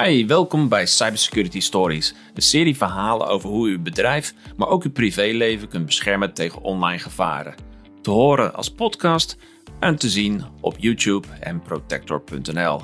Hi, welkom bij Cybersecurity Stories, een serie verhalen over hoe u uw bedrijf, maar ook uw privéleven kunt beschermen tegen online gevaren. Te horen als podcast en te zien op YouTube en protector.nl.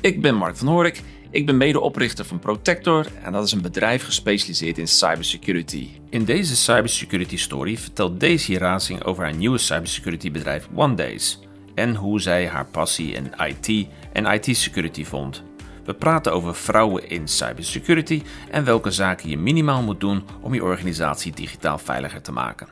Ik ben Mark van Horik, ik ben medeoprichter van Protector en dat is een bedrijf gespecialiseerd in cybersecurity. In deze Cybersecurity Story vertelt Daisy Racing over haar nieuwe cybersecurity bedrijf OneDays en hoe zij haar passie in IT en IT-security vond. We praten over vrouwen in cybersecurity en welke zaken je minimaal moet doen om je organisatie digitaal veiliger te maken.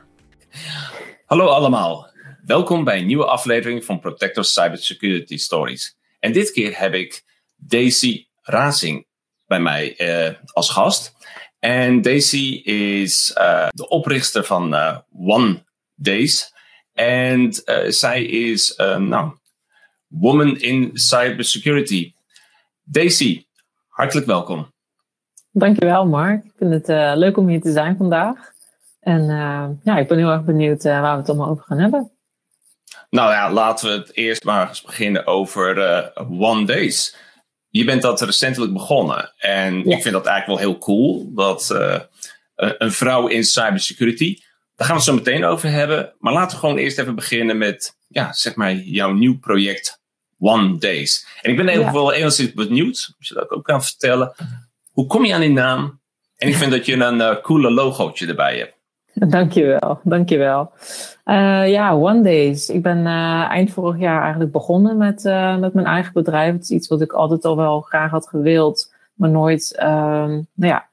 Hallo allemaal, welkom bij een nieuwe aflevering van Protector Cybersecurity Stories. En dit keer heb ik Daisy Racing bij mij uh, als gast. En Daisy is uh, de oprichter van uh, One Days. En zij is, nou, woman in cybersecurity. Daisy, hartelijk welkom. Dankjewel Mark. Ik vind het uh, leuk om hier te zijn vandaag. En uh, ja, ik ben heel erg benieuwd uh, waar we het allemaal over gaan hebben. Nou ja, laten we het eerst maar eens beginnen over One Days. Je bent dat recentelijk begonnen. En ik vind dat eigenlijk wel heel cool. Dat een vrouw in cybersecurity. Daar gaan we het zo meteen over hebben. Maar laten we gewoon eerst even beginnen met ja, zeg maar jouw nieuw project One Days. En ik ben even wel enigszins benieuwd, als je dat ook kan vertellen. Hoe kom je aan die naam? En ik vind dat je een uh, coole logootje erbij hebt. Dankjewel, dankjewel. Uh, ja, One Days. Ik ben uh, eind vorig jaar eigenlijk begonnen met, uh, met mijn eigen bedrijf. Het is iets wat ik altijd al wel graag had gewild, maar nooit ehm, nou ja,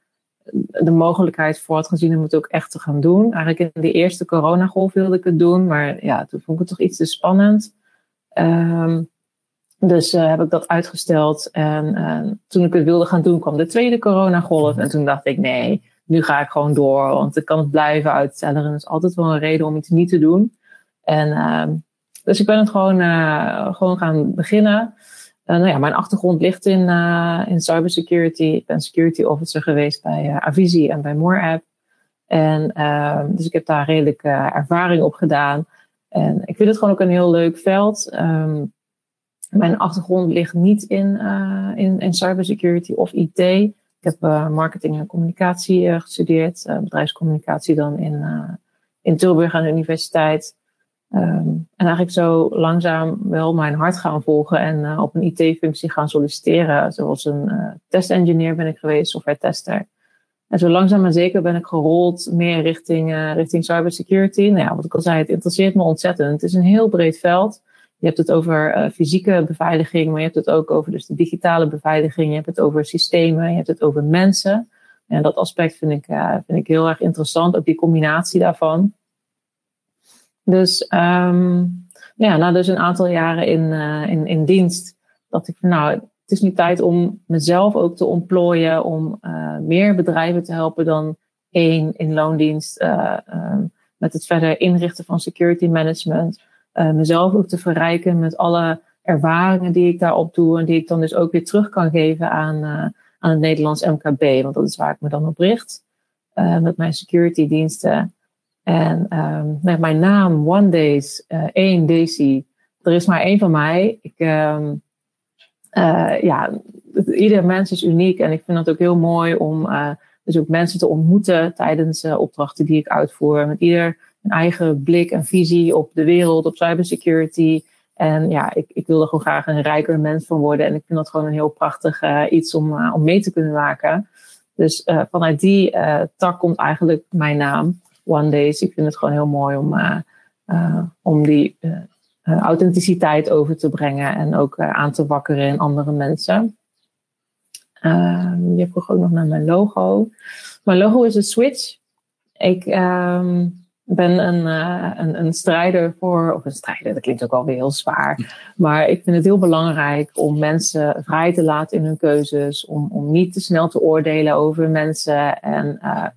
de mogelijkheid voor had gezien om het ook echt te gaan doen. Eigenlijk in de eerste coronagolf wilde ik het doen, maar ja, toen vond ik het toch iets te spannend. Um, dus uh, heb ik dat uitgesteld. En uh, toen ik het wilde gaan doen, kwam de tweede coronagolf. En toen dacht ik, nee, nu ga ik gewoon door. Want ik kan het blijven uitstellen. En er is altijd wel een reden om iets niet te doen. En uh, dus ik ben het gewoon, gewoon gaan beginnen. nou ja, mijn achtergrond ligt in, in cybersecurity. Ik ben security officer geweest bij Avisi en bij MoreApp. En ehm, dus ik heb daar redelijk ervaring op gedaan. En ik vind het gewoon ook een heel leuk veld. Um, mijn achtergrond ligt niet in, uh, in, in cybersecurity of IT. Ik heb uh, marketing en communicatie uh, gestudeerd, bedrijfscommunicatie dan in, in Tilburg aan de universiteit. Um, en eigenlijk zo langzaam wel mijn hart gaan volgen en op een IT-functie gaan solliciteren. Zoals een testengineer ben ik geweest, software tester. En zo langzaam maar zeker ben ik gerold meer richting, richting cybersecurity. Nou ja, wat ik al zei, het interesseert me ontzettend. Het is een heel breed veld. Je hebt het over uh, fysieke beveiliging, maar je hebt het ook over dus de digitale beveiliging. Je hebt het over systemen, je hebt het over mensen. En dat aspect vind ik, uh, vind ik heel erg interessant, ook die combinatie daarvan. Dus um, ja, na dus een aantal jaren in, uh, in, in dienst, dacht ik nou, het is nu tijd om mezelf ook te ontplooien, om meer bedrijven te helpen dan één in loondienst. Um, met het verder inrichten van security management uh, mezelf ook te verrijken met alle ervaringen die ik daarop doe en die ik dan dus ook weer terug kan geven aan, uh, aan het Nederlands MKB, want dat is waar ik me dan op richt, uh, met mijn security diensten. En um, met mijn naam, One Days, één Daisy, er is maar één van mij. Ik, um, ja, ieder mens is uniek en ik vind het ook heel mooi om dus ook mensen te ontmoeten tijdens opdrachten die ik uitvoer. Met ieder een eigen blik en visie op de wereld, op cybersecurity. En ja, ik, ik wil er gewoon graag een rijker mens van worden. En ik vind dat gewoon een heel prachtig uh, iets om, uh, om mee te kunnen maken. Dus uh, vanuit die tak komt eigenlijk mijn naam, One Days. Ik vind het gewoon heel mooi om, om die authenticiteit over te brengen. En ook aan te wakkeren in andere mensen. je vroeg ook nog naar mijn logo. Mijn logo is een switch. Ik, um, ben een, uh, een, een strijder voor, of een strijder, dat klinkt ook alweer heel zwaar. Maar ik vind het heel belangrijk om mensen vrij te laten in hun keuzes. Om, om niet te snel te oordelen over mensen. En uh,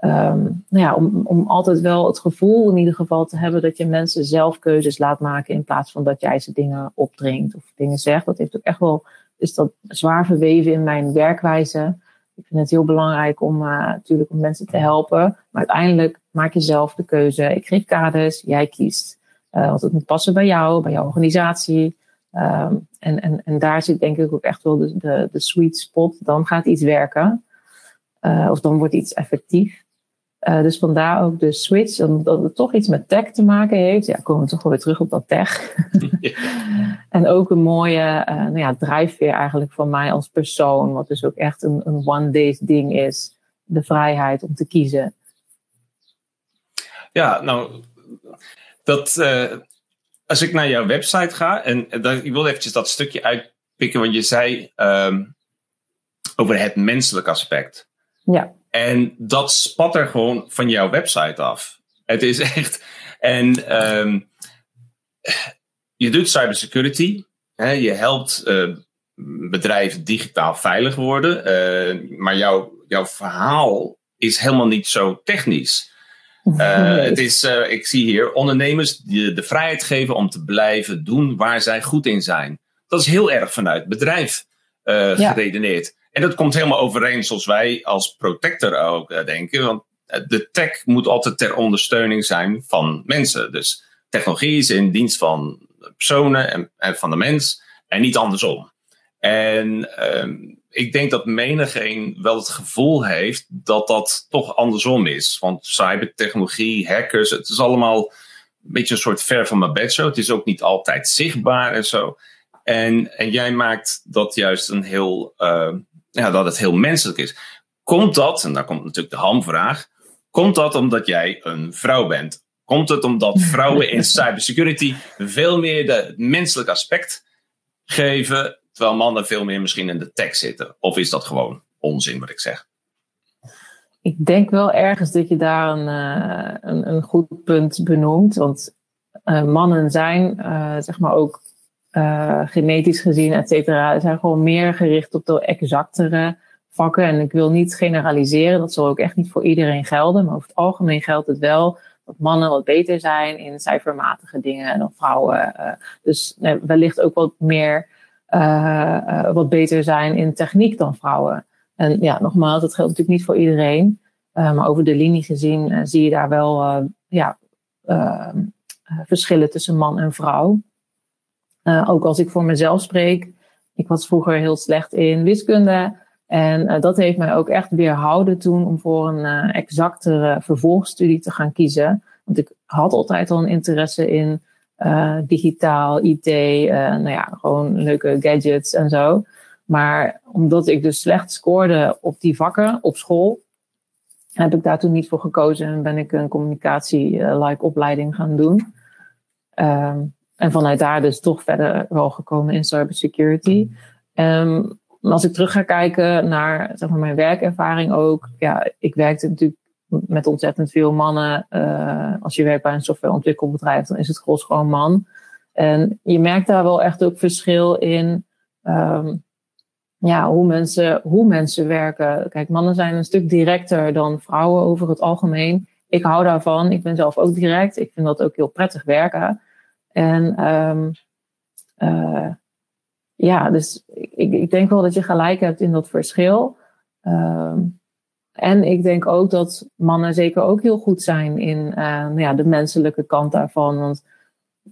um, nou ja, om, om altijd wel het gevoel in ieder geval te hebben dat je mensen zelf keuzes laat maken. In plaats van dat jij ze dingen opdringt of dingen zegt. Dat heeft ook echt wel, is dat zwaar verweven in mijn werkwijze. Ik vind het heel belangrijk om uh, natuurlijk om mensen te helpen. Maar uiteindelijk maak je zelf de keuze. Ik geef kaders, jij kiest. Uh, want het moet passen bij jou, bij jouw organisatie. Ehm, en, en, en daar zit denk ik ook echt wel de, de, de sweet spot. Dan gaat iets werken. Uh, of dan wordt iets effectief. Uh, dus vandaar ook de switch, omdat het toch iets met tech te maken heeft. Ja, komen we toch wel weer terug op dat tech. en ook een mooie uh, nou ja, drijfveer eigenlijk van mij als persoon. Wat dus ook echt een, een one-day ding is. De vrijheid om te kiezen. Ja, nou, dat, uh, als ik naar jouw website ga, en, en ik wil eventjes dat stukje uitpikken, want je zei um, over het menselijk aspect. Ja. En dat spat er gewoon van jouw website af. Het is echt. En um, je doet cybersecurity. Hè, je helpt uh, bedrijven digitaal veilig worden. Uh, maar jouw, jouw verhaal is helemaal niet zo technisch. Uh, het is, ik zie hier ondernemers die de vrijheid geven om te blijven doen waar zij goed in zijn. Dat is heel erg vanuit bedrijf ja. geredeneerd. En dat komt helemaal overeen zoals wij als protector ook denken. Want de tech moet altijd ter ondersteuning zijn van mensen. Dus technologie is in dienst van personen en, van de mens en niet andersom. En um, ik denk dat menigeen wel het gevoel heeft dat dat toch andersom is. Want cybertechnologie, hackers, het is allemaal een beetje een soort ver van mijn bedshow. Het is ook niet altijd zichtbaar en zo. En, en jij maakt dat juist een heel, uh, ja, dat het heel menselijk is. Komt dat, en daar komt natuurlijk de hamvraag, komt dat omdat jij een vrouw bent? Komt het omdat vrouwen in cybersecurity veel meer de menselijk aspect geven Terwijl mannen veel meer misschien in de tech zitten. Of is dat gewoon onzin wat ik zeg? Ik denk wel ergens dat je daar een, uh, een, een, goed punt benoemt. Want uh, mannen zijn, uh, zeg maar ook genetisch gezien, et cetera, zijn gewoon meer gericht op de exactere vakken. En ik wil niet generaliseren, dat zal ook echt niet voor iedereen gelden. Maar over het algemeen geldt het wel dat mannen wat beter zijn in cijfermatige dingen dan vrouwen. dus wellicht ook wat meer uh, wat beter zijn in techniek dan vrouwen. En ja, nogmaals, dat geldt natuurlijk niet voor iedereen. Maar over de linie gezien zie je daar wel ja, verschillen tussen man en vrouw. ook als ik voor mezelf spreek. Ik was vroeger heel slecht in wiskunde. En dat heeft mij ook echt weerhouden toen om voor een exactere vervolgstudie te gaan kiezen. Want ik had altijd al een interesse in uh, digitaal, IT, nou ja, gewoon leuke gadgets en zo. Maar omdat ik dus slecht scoorde op die vakken op school, heb ik daar toen niet voor gekozen en ben ik een communicatie-like opleiding gaan doen. Um, en vanuit daar dus toch verder wel gekomen in cybersecurity. Um, als ik terug ga kijken naar zeg maar, mijn werkervaring ook. Ja, ik werkte natuurlijk met ontzettend veel mannen. Uh, als je werkt bij een softwareontwikkelbedrijf, dan is het gros gewoon man. En je merkt daar wel echt ook verschil in um, ja, hoe, mensen, hoe mensen werken. Kijk, mannen zijn een stuk directer dan vrouwen over het algemeen. Ik hou daarvan. Ik ben zelf ook direct. Ik vind dat ook heel prettig werken. En um, uh, ja, dus ik, ik denk wel dat je gelijk hebt in dat verschil. Um, en ik denk ook dat mannen zeker ook heel goed zijn in uh, nou ja, de menselijke kant daarvan. Want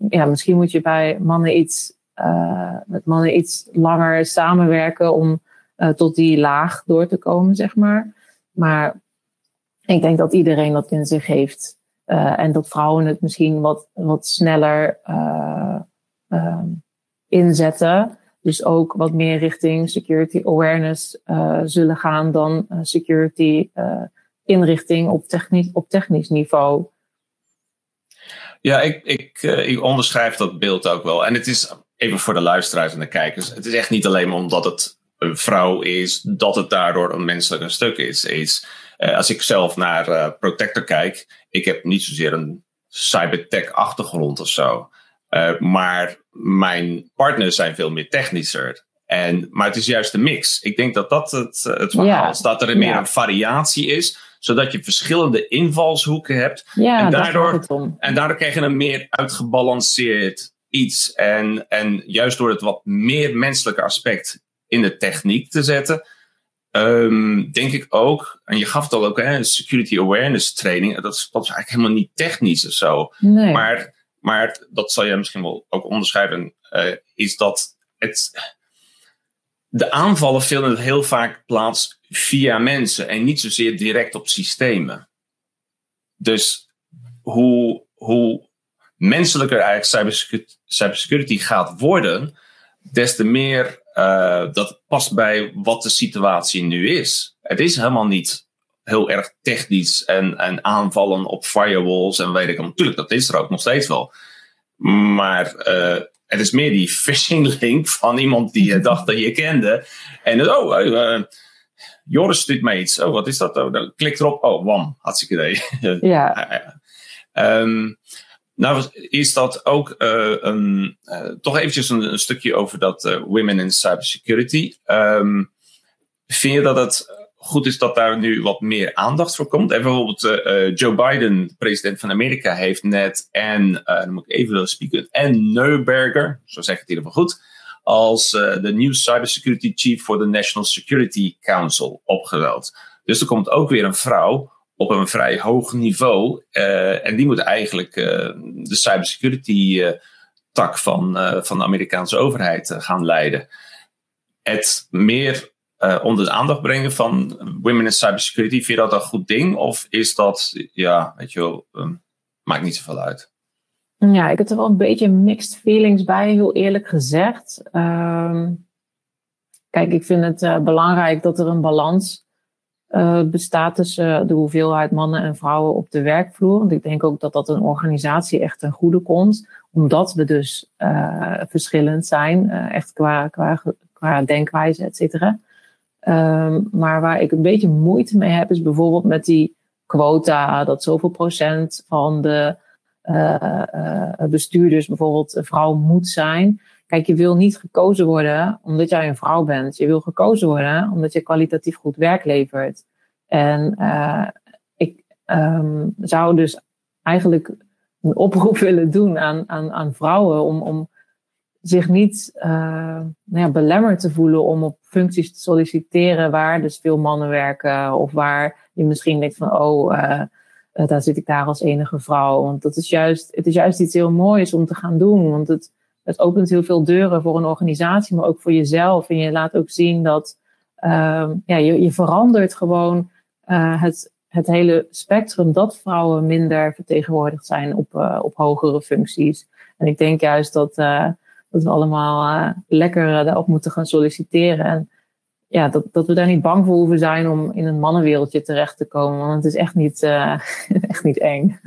ja, misschien moet je bij mannen iets, uh, met mannen iets langer samenwerken om uh, tot die laag door te komen, zeg maar. Maar ik denk dat iedereen dat in zich heeft. en dat vrouwen het misschien wat, wat sneller inzetten. Dus ook wat meer richting security awareness uh, zullen gaan dan uh, security uh, inrichting op technisch, op technisch niveau. Ja, ik, ik, ik onderschrijf dat beeld ook wel. En het is even voor de luisteraars en de kijkers. Het is echt niet alleen omdat het een vrouw is, dat het daardoor een menselijk stuk is. is als ik zelf naar Protector kijk, ik heb niet zozeer een cybertech achtergrond of zo. Uh, maar mijn partners zijn veel meer technischer. En, maar het is juist de mix. Ik denk dat dat het, eh, het verhaal is. Dat er meer ja. een variatie is. Zodat je verschillende invalshoeken hebt. Ja, en, daardoor, om. en daardoor krijg je een meer uitgebalanceerd iets. En, en juist door het wat meer menselijke aspect in de techniek te zetten. Um, denk ik ook, en je gaf het al ook, hè, security awareness training. Dat is, dat is eigenlijk helemaal niet technisch of zo. Nee. Maar maar dat zal je misschien wel ook onderschrijven, is dat het, de aanvallen vinden heel vaak plaats via mensen en niet zozeer direct op systemen. Dus hoe, hoe menselijker eigenlijk cybersecurity, gaat worden, des te meer uh, dat past bij wat de situatie nu is. Het is helemaal niet heel erg technisch en, en aanvallen op firewalls en weet ik Natuurlijk, dat is er ook nog steeds wel. Maar uh, het is meer die phishing link van iemand die je dacht dat je kende. En oh, uh, Joris stuurt mij iets. Oh, wat is dat? Oh, klik erop. Oh, wam. Hartstikke idee. Ja. um, nou, is dat ook uh, een, uh, toch eventjes een, een, stukje over dat women in cybersecurity. Um, vind je dat het goed is dat daar nu wat meer aandacht voor komt? En bijvoorbeeld Joe Biden, president van Amerika, heeft net en, dan moet ik even spieken, en Neuberger, zo zeg het in ieder geval goed, als de nieuwe cybersecurity chief voor de National Security Council opgeweld. Dus er komt ook weer een vrouw op een vrij hoog niveau. En die moet eigenlijk de cybersecurity tak van, van de Amerikaanse overheid gaan leiden. Het meer onder de aandacht brengen van women in cybersecurity, vind je dat een goed ding? Of is dat, ja, weet je wel, um, maakt niet zoveel uit? Ja, ik heb er wel een beetje mixed feelings bij, heel eerlijk gezegd. Um, kijk, ik vind het belangrijk dat er een balans uh, bestaat tussen de hoeveelheid mannen en vrouwen op de werkvloer. Want ik denk ook dat dat een organisatie echt ten goede komt. Omdat we dus uh, verschillend zijn, uh, echt qua, qua, qua denkwijze, et cetera. Um, maar waar ik een beetje moeite mee heb, is bijvoorbeeld met die quota, dat zoveel procent van de bestuurders bijvoorbeeld vrouw moet zijn. Kijk, je wil niet gekozen worden omdat jij een vrouw bent. Je wil gekozen worden omdat je kwalitatief goed werk levert. En uh, ik um, zou dus eigenlijk een oproep willen doen aan, aan, aan vrouwen om, om zich niet uh, nou ja, belemmerd te voelen om op functies te solliciteren waar dus veel mannen werken of waar je misschien denkt van oh, uh, daar zit ik daar als enige vrouw. Want dat is juist, het is juist iets heel moois om te gaan doen. Want het, het opent heel veel deuren voor een organisatie, maar ook voor jezelf. En je laat ook zien dat uh, ja, je, je verandert gewoon het, het hele spectrum dat vrouwen minder vertegenwoordigd zijn op, op hogere functies. En ik denk juist dat, dat we allemaal lekker daarop moeten gaan solliciteren. En ja, dat, dat we daar niet bang voor hoeven zijn om in een mannenwereldje terecht te komen. Want het is echt niet, echt niet eng.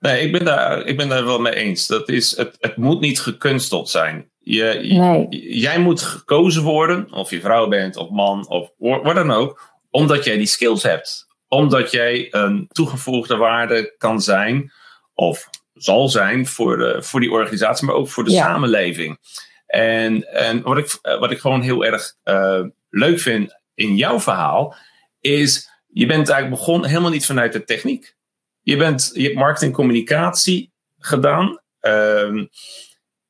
Nee, ik ben, daar, ik ben daar wel mee eens. Dat is, het, het moet niet gekunsteld zijn. Je, Jij moet gekozen worden, of je vrouw bent, of man, of wat dan ook, omdat jij die skills hebt. Omdat jij een toegevoegde waarde kan zijn, of zal zijn voor, de, voor die organisatie, maar ook voor de samenleving. En, en wat, ik, wat ik gewoon heel erg uh, leuk vind in jouw verhaal, is je bent eigenlijk begonnen helemaal niet vanuit de techniek. Je, bent, je hebt marketing communicatie gedaan. Um,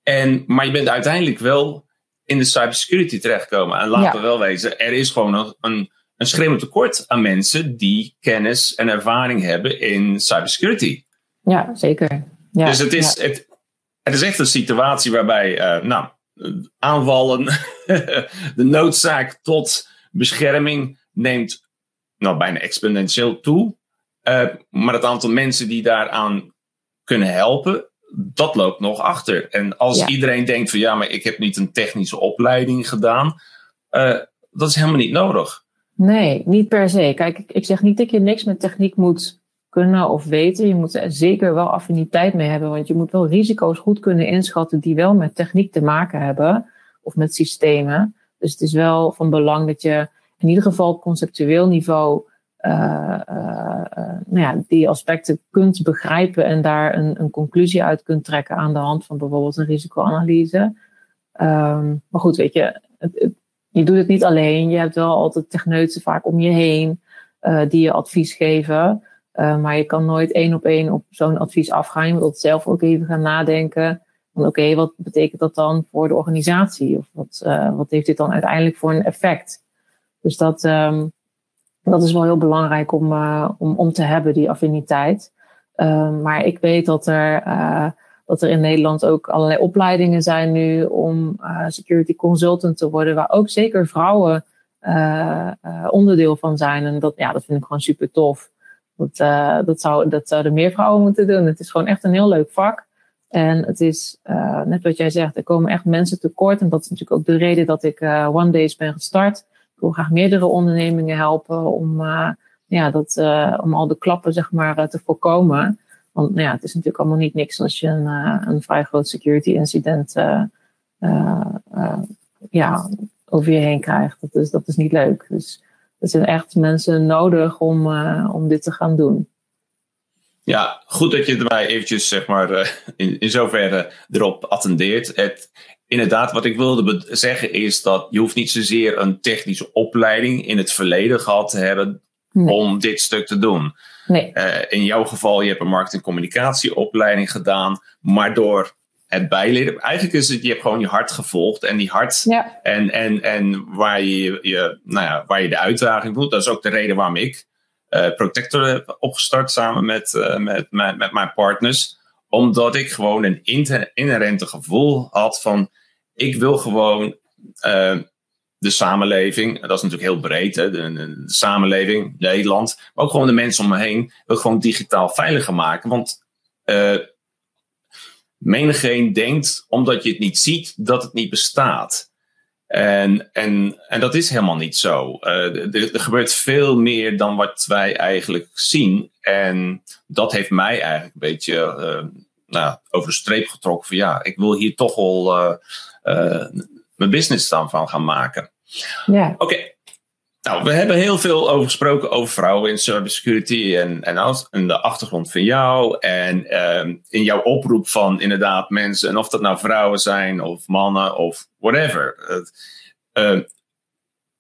en, maar je bent uiteindelijk wel in de cybersecurity terechtgekomen. En laten we wel wezen, er is gewoon een, een, een schreeuwend tekort aan mensen die kennis en ervaring hebben in cybersecurity. Ja, zeker. Ja, dus het is, het, het is echt een situatie waarbij, uh, nou, aanvallen, de noodzaak tot bescherming neemt nou, bijna exponentieel toe. Uh, maar het aantal mensen die daaraan kunnen helpen, dat loopt nog achter. En als iedereen denkt van ja, maar ik heb niet een technische opleiding gedaan, uh, dat is helemaal niet nodig. Nee, niet per se. Kijk, ik, ik zeg niet dat je niks met techniek moet kunnen of weten. Je moet er zeker wel affiniteit mee hebben, want je moet wel risico's goed kunnen inschatten die wel met techniek te maken hebben of met systemen. Dus het is wel van belang dat je in ieder geval op conceptueel niveau uh, uh, nou ja, die aspecten kunt begrijpen en daar een, een conclusie uit kunt trekken aan de hand van bijvoorbeeld een risicoanalyse. Um, maar goed, weet je, je doet het niet alleen. Je hebt wel altijd techneuten vaak om je heen die je advies geven. Maar je kan nooit één op één op zo'n advies afgaan. Je moet zelf ook even gaan nadenken. Van oké, wat betekent dat dan voor de organisatie? Of wat, wat heeft dit dan uiteindelijk voor een effect? Dus dat, um, dat is wel heel belangrijk om, uh, om, om te hebben, die affiniteit. Ehm, maar ik weet dat er, dat er in Nederland ook allerlei opleidingen zijn nu om security consultant te worden, waar ook zeker vrouwen onderdeel van zijn. En dat, ja, dat vind ik gewoon super tof. Dat, dat, zou, dat zouden meer vrouwen moeten doen. Het is gewoon echt een heel leuk vak. En het is, uh, net wat jij zegt, er komen echt mensen tekort. En dat is natuurlijk ook de reden dat ik uh, One Days ben gestart. Ik wil graag meerdere ondernemingen helpen om, ja, dat, om al de klappen zeg maar, te voorkomen. Want nou ja, het is natuurlijk allemaal niet niks als je een, een vrij groot security incident ja, over je heen krijgt. Dat is, dat is niet leuk. Dus er zijn echt mensen nodig om, om dit te gaan doen. Ja, goed dat je erbij eventjes, zeg maar, eh, in, in zoverre erop attendeert. Het, inderdaad, wat ik wilde zeggen is dat je hoeft niet zozeer een technische opleiding in het verleden gehad te hebben om dit stuk te doen. Nee. Uh, in jouw geval, je hebt een marketing- communicatieopleiding gedaan, maar door het bijleren. Eigenlijk is het, je hebt gewoon je hart gevolgd en die hart ja. en, en, en waar, je, je, nou ja, waar je de uitdaging voelt. Dat is ook de reden waarom ik uh, Protector heb opgestart samen met, uh, met, met, met, mijn partners. Omdat ik gewoon een inherente gevoel had van ik wil gewoon uh, de samenleving, dat is natuurlijk heel breed, hè, de, de, samenleving, Nederland, maar ook gewoon de mensen om me heen, wil gewoon digitaal veiliger maken. Want menigeen denkt, omdat je het niet ziet, dat het niet bestaat. En, en, en dat is helemaal niet zo. Uh, er, er, gebeurt veel meer dan wat wij eigenlijk zien. En dat heeft mij eigenlijk een beetje uh, nou, over de streep getrokken. Van ja, ik wil hier toch wel uh, mijn business dan van gaan maken. Ja. Oké. Okay. Nou, we hebben heel veel over gesproken over vrouwen in cybersecurity en, en, als, en de achtergrond van jou. En uh, in jouw oproep van inderdaad mensen, en of dat nou vrouwen zijn of mannen of whatever. Uh,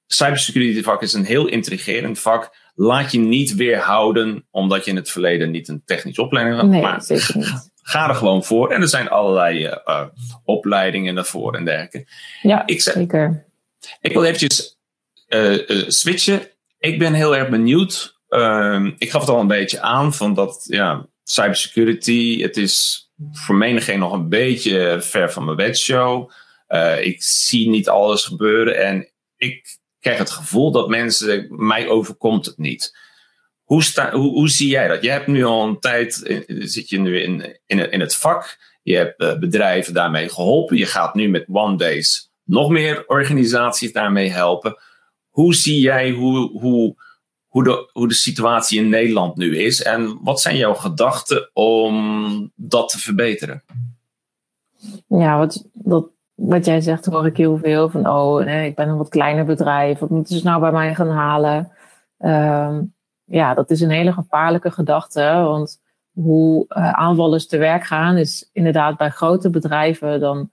cybersecurity vak is een heel intrigerend vak. Laat je niet weerhouden omdat je in het verleden niet een technische opleiding had. Nee, maar zeker niet. Ga er gewoon voor. En er zijn allerlei uh, opleidingen daarvoor en dergelijke. Ja, ik, zeker. Ik wil eventjes switchen. Ik ben heel erg benieuwd. Uh, ik gaf het al een beetje aan van dat ja, cybersecurity, het is voor menigeen nog een beetje ver van mijn bedshow. Uh, ik zie niet alles gebeuren en ik krijg het gevoel dat mensen, mij overkomt het niet. Hoe, sta, hoe zie jij dat? Je hebt nu al een tijd, zit je nu in, in, in het vak. Je hebt bedrijven daarmee geholpen. Je gaat nu met One Days nog meer organisaties daarmee helpen. Hoe zie jij hoe, hoe, hoe, de, hoe de situatie in Nederland nu is? En wat zijn jouw gedachten om dat te verbeteren? Ja, wat, dat, wat jij zegt hoor ik heel veel. Van oh, nee, ik ben een wat kleiner bedrijf. Wat moeten ze nou bij mij gaan halen? Um, ja, dat is een hele gevaarlijke gedachte. Want hoe uh, aanvallers te werk gaan is inderdaad bij grote bedrijven dan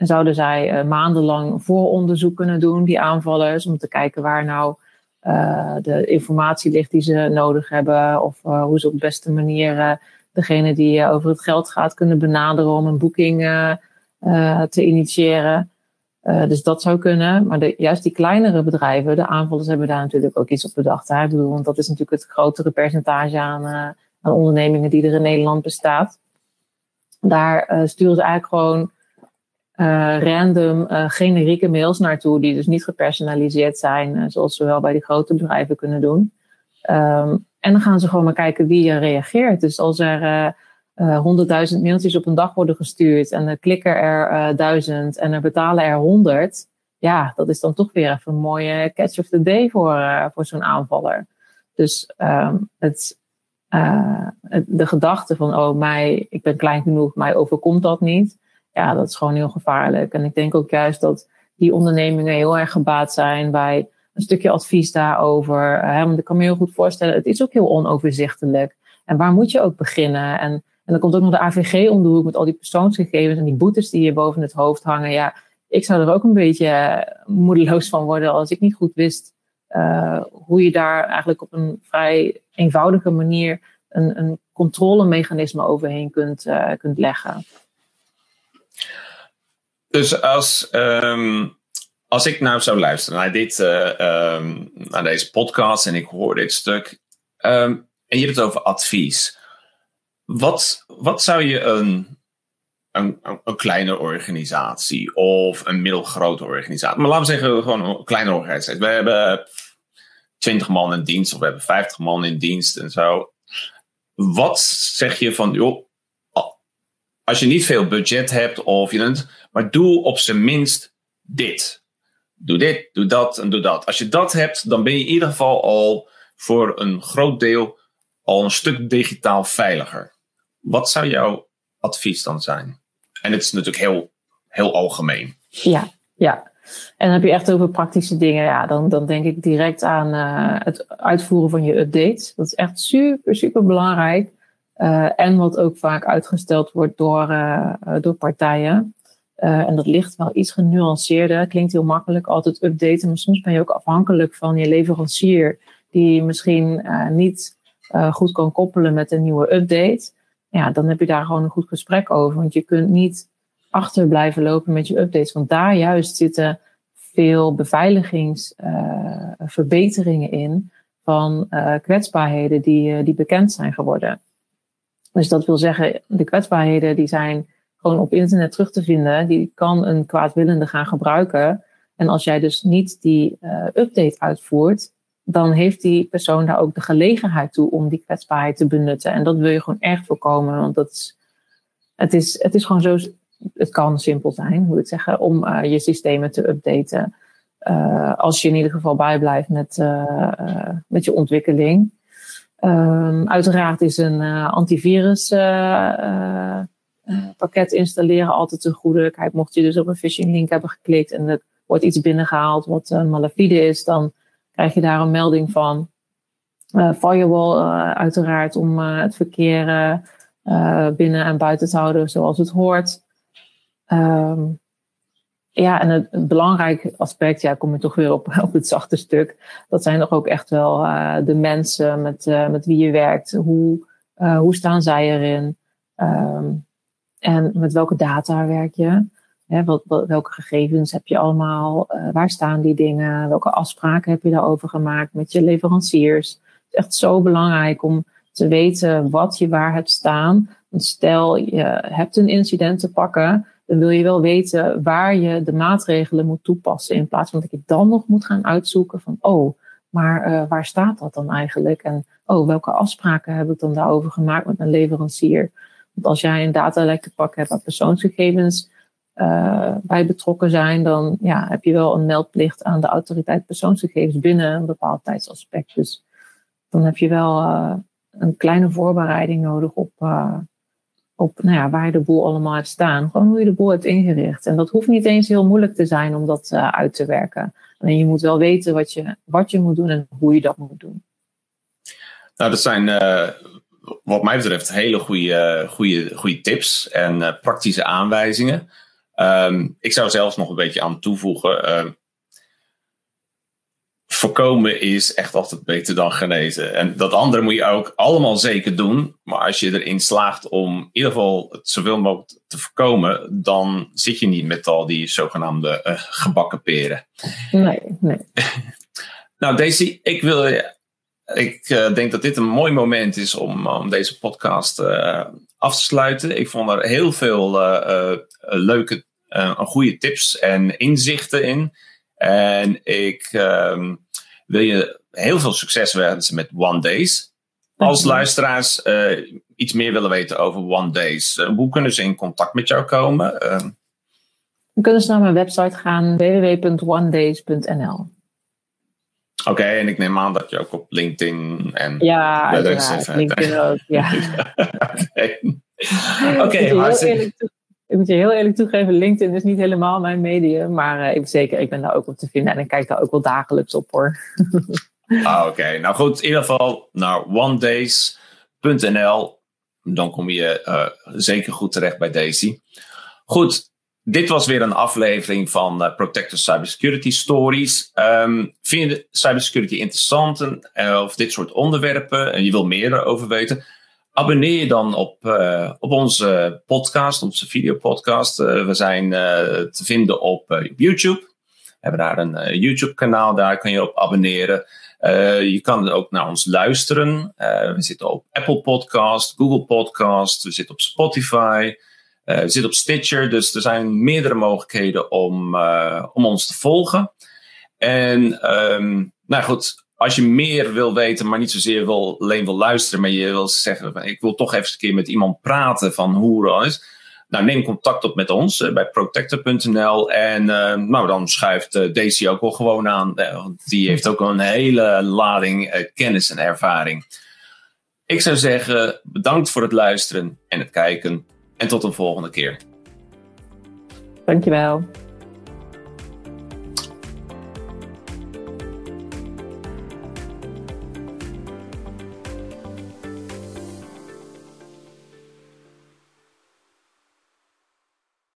en zouden zij uh, maandenlang vooronderzoek kunnen doen, die aanvallers, om te kijken waar nou uh, de informatie ligt die ze nodig hebben. Of uh, hoe ze op de beste manier degene die over het geld gaat kunnen benaderen om een boeking te initiëren. dus dat zou kunnen. Maar juist die kleinere bedrijven, de aanvallers hebben daar natuurlijk ook iets op bedacht. Hè? Bedoel, want dat is natuurlijk het grotere percentage aan, aan ondernemingen die er in Nederland bestaat. Daar sturen ze eigenlijk gewoon uh, random uh, generieke mails naartoe, die dus niet gepersonaliseerd zijn, uh, zoals we wel bij die grote bedrijven kunnen doen. Um, en dan gaan ze gewoon maar kijken wie reageert. Dus als er honderdduizend mailtjes op een dag worden gestuurd en er klikken er duizend en er betalen er honderd, ja, dat is dan toch weer even een mooie catch of the day voor, voor zo'n aanvaller. Dus um, het, de gedachte van, oh, mij, ik ben klein genoeg, mij overkomt dat niet ja, dat is gewoon heel gevaarlijk. En ik denk ook juist dat die ondernemingen heel erg gebaat zijn bij een stukje advies daarover. Hè, want ik kan me heel goed voorstellen, het is ook heel onoverzichtelijk. En waar moet je ook beginnen? En, en dan komt ook nog de AVG om de met al die persoonsgegevens en die boetes die je boven het hoofd hangen. Ja, ik zou er ook een beetje eh, moedeloos van worden als ik niet goed wist uh, hoe je daar eigenlijk op een vrij eenvoudige manier een, een controlemechanisme overheen kunt, kunt leggen. Dus als, um, als ik nou zou luisteren naar, dit, uh, um, naar deze podcast en ik hoor dit stuk. Um, en je hebt het over advies. Wat, wat zou je een, een, een kleine organisatie of een middelgrote organisatie, maar laten we zeggen gewoon een kleine organisatie. We hebben 20 man in dienst of we hebben 50 man in dienst en zo. Wat zeg je van, joh, als je niet veel budget hebt of je het, maar doe op zijn minst dit. Doe dit, doe dat en doe dat. Als je dat hebt, dan ben je in ieder geval al voor een groot deel al een stuk digitaal veiliger. Wat zou jouw advies dan zijn? En het is natuurlijk heel, heel algemeen. Ja, ja. En dan heb je echt over praktische dingen. Ja, dan, dan denk ik direct aan uh, het uitvoeren van je updates. Dat is echt super, super belangrijk. Uh, en wat ook vaak uitgesteld wordt door, uh, door partijen. en dat ligt wel iets genuanceerder. Klinkt heel makkelijk, altijd updaten. Maar soms ben je ook afhankelijk van je leverancier. Die misschien niet goed kan koppelen met een nieuwe update ja, dan heb je daar gewoon een goed gesprek over. Want je kunt niet achter blijven lopen met je updates. Want daar juist zitten veel beveiligingsverbeteringen in van kwetsbaarheden die, die bekend zijn geworden. Dus dat wil zeggen, de kwetsbaarheden die zijn gewoon op internet terug te vinden. Die kan een kwaadwillende gaan gebruiken. En als jij dus niet die update uitvoert, dan heeft die persoon daar ook de gelegenheid toe om die kwetsbaarheid te benutten. En dat wil je gewoon echt voorkomen, want dat is, het, is, het is gewoon zo, het kan simpel zijn, moet ik zeggen, om uh, je systemen te updaten. Uh, als je in ieder geval bijblijft met, met je ontwikkeling. Um, uiteraard is een antivirus pakket installeren altijd een goede. Kijk, mocht je dus op een phishing link hebben geklikt en er wordt iets binnengehaald wat malafide is, dan krijg je daar een melding van. Firewall uiteraard om het verkeer binnen en buiten te houden zoals het hoort. Um, ja, en het, belangrijke aspect, ja, kom je toch weer op, op het zachte stuk. Dat zijn toch ook echt wel de mensen met, met wie je werkt. Hoe, hoe staan zij erin? Um, en met welke data werk je? Hè, wat, welke gegevens heb je allemaal? Waar staan die dingen? Welke afspraken heb je daarover gemaakt met je leveranciers? Het is echt zo belangrijk om te weten wat je waar hebt staan. Want stel je hebt een incident te pakken, dan wil je wel weten waar je de maatregelen moet toepassen. In plaats van dat je dan nog moet gaan uitzoeken van, oh, maar uh, waar staat dat dan eigenlijk? En oh, welke afspraken heb ik dan daarover gemaakt met mijn leverancier? Want als jij een datalek te pakken hebt aan persoonsgegevens, uh, bij betrokken zijn, dan ja, heb je wel een meldplicht aan de autoriteit persoonsgegevens binnen een bepaald tijdsaspect. Dus dan heb je wel uh, een kleine voorbereiding nodig op, op nou ja, waar de boel allemaal hebt staan. Gewoon hoe je de boel hebt ingericht. En dat hoeft niet eens heel moeilijk te zijn om dat uit te werken. Alleen je moet wel weten wat je, wat je moet doen en hoe je dat moet doen. Nou, dat zijn wat mij betreft hele goede, goede, goede tips en praktische aanwijzingen. Um, ik zou zelfs nog een beetje aan toevoegen. Voorkomen is echt altijd beter dan genezen. En dat andere moet je ook allemaal zeker doen. Maar als je erin slaagt om in ieder geval het zoveel mogelijk te voorkomen, dan zit je niet met al die zogenaamde uh, gebakken peren. Nee, nee. nou, Daisy, ik wil. Ik uh, denk dat dit een mooi moment is om, om deze podcast uh, af te sluiten. Ik vond er heel veel leuke goede tips en inzichten in. En ik um, wil je heel veel succes wensen met One Days. Als luisteraars uh, iets meer willen weten over One Days, uh, hoe kunnen ze in contact met jou komen? Dan kunnen ze naar mijn website gaan, www.onedays.nl. Oké, okay, en ik neem aan dat je ook op LinkedIn en... Ja, uiteraard. LinkedIn ook, ja. Oké, okay, hartstikke ik moet je heel eerlijk toegeven, LinkedIn is niet helemaal mijn medium. Maar ik, zeker, ik ben daar ook op te vinden. En ik kijk daar ook wel dagelijks op hoor. ah, Oké, nou goed. In ieder geval naar onedays.nl. Dan kom je uh, zeker goed terecht bij Daisy. Goed, dit was weer een aflevering van uh, Protector Cybersecurity Stories. Um, vind je cybersecurity interessant en, of dit soort onderwerpen en je wil meer erover weten? Abonneer je dan op, uh, op onze podcast, onze videopodcast. Uh, we zijn uh, te vinden op YouTube. hebben daar een YouTube-kanaal, daar kun je op abonneren. je kan ook naar ons luisteren. we zitten op Apple Podcast, Google Podcast, we zitten op Spotify. we zitten op Stitcher, dus er zijn meerdere mogelijkheden om, om ons te volgen. En ehm, nou goed, als je meer wil weten, maar niet zozeer wil, alleen wil luisteren, maar je wil zeggen, ik wil toch even een keer met iemand praten van hoe dat is. Nou, neem contact op met ons uh, bij protector.nl en uh, nou, dan schuift uh, Daisy ook wel gewoon aan. die heeft ook een hele lading kennis en ervaring. Ik zou zeggen, bedankt voor het luisteren en het kijken en tot een volgende keer. Dankjewel.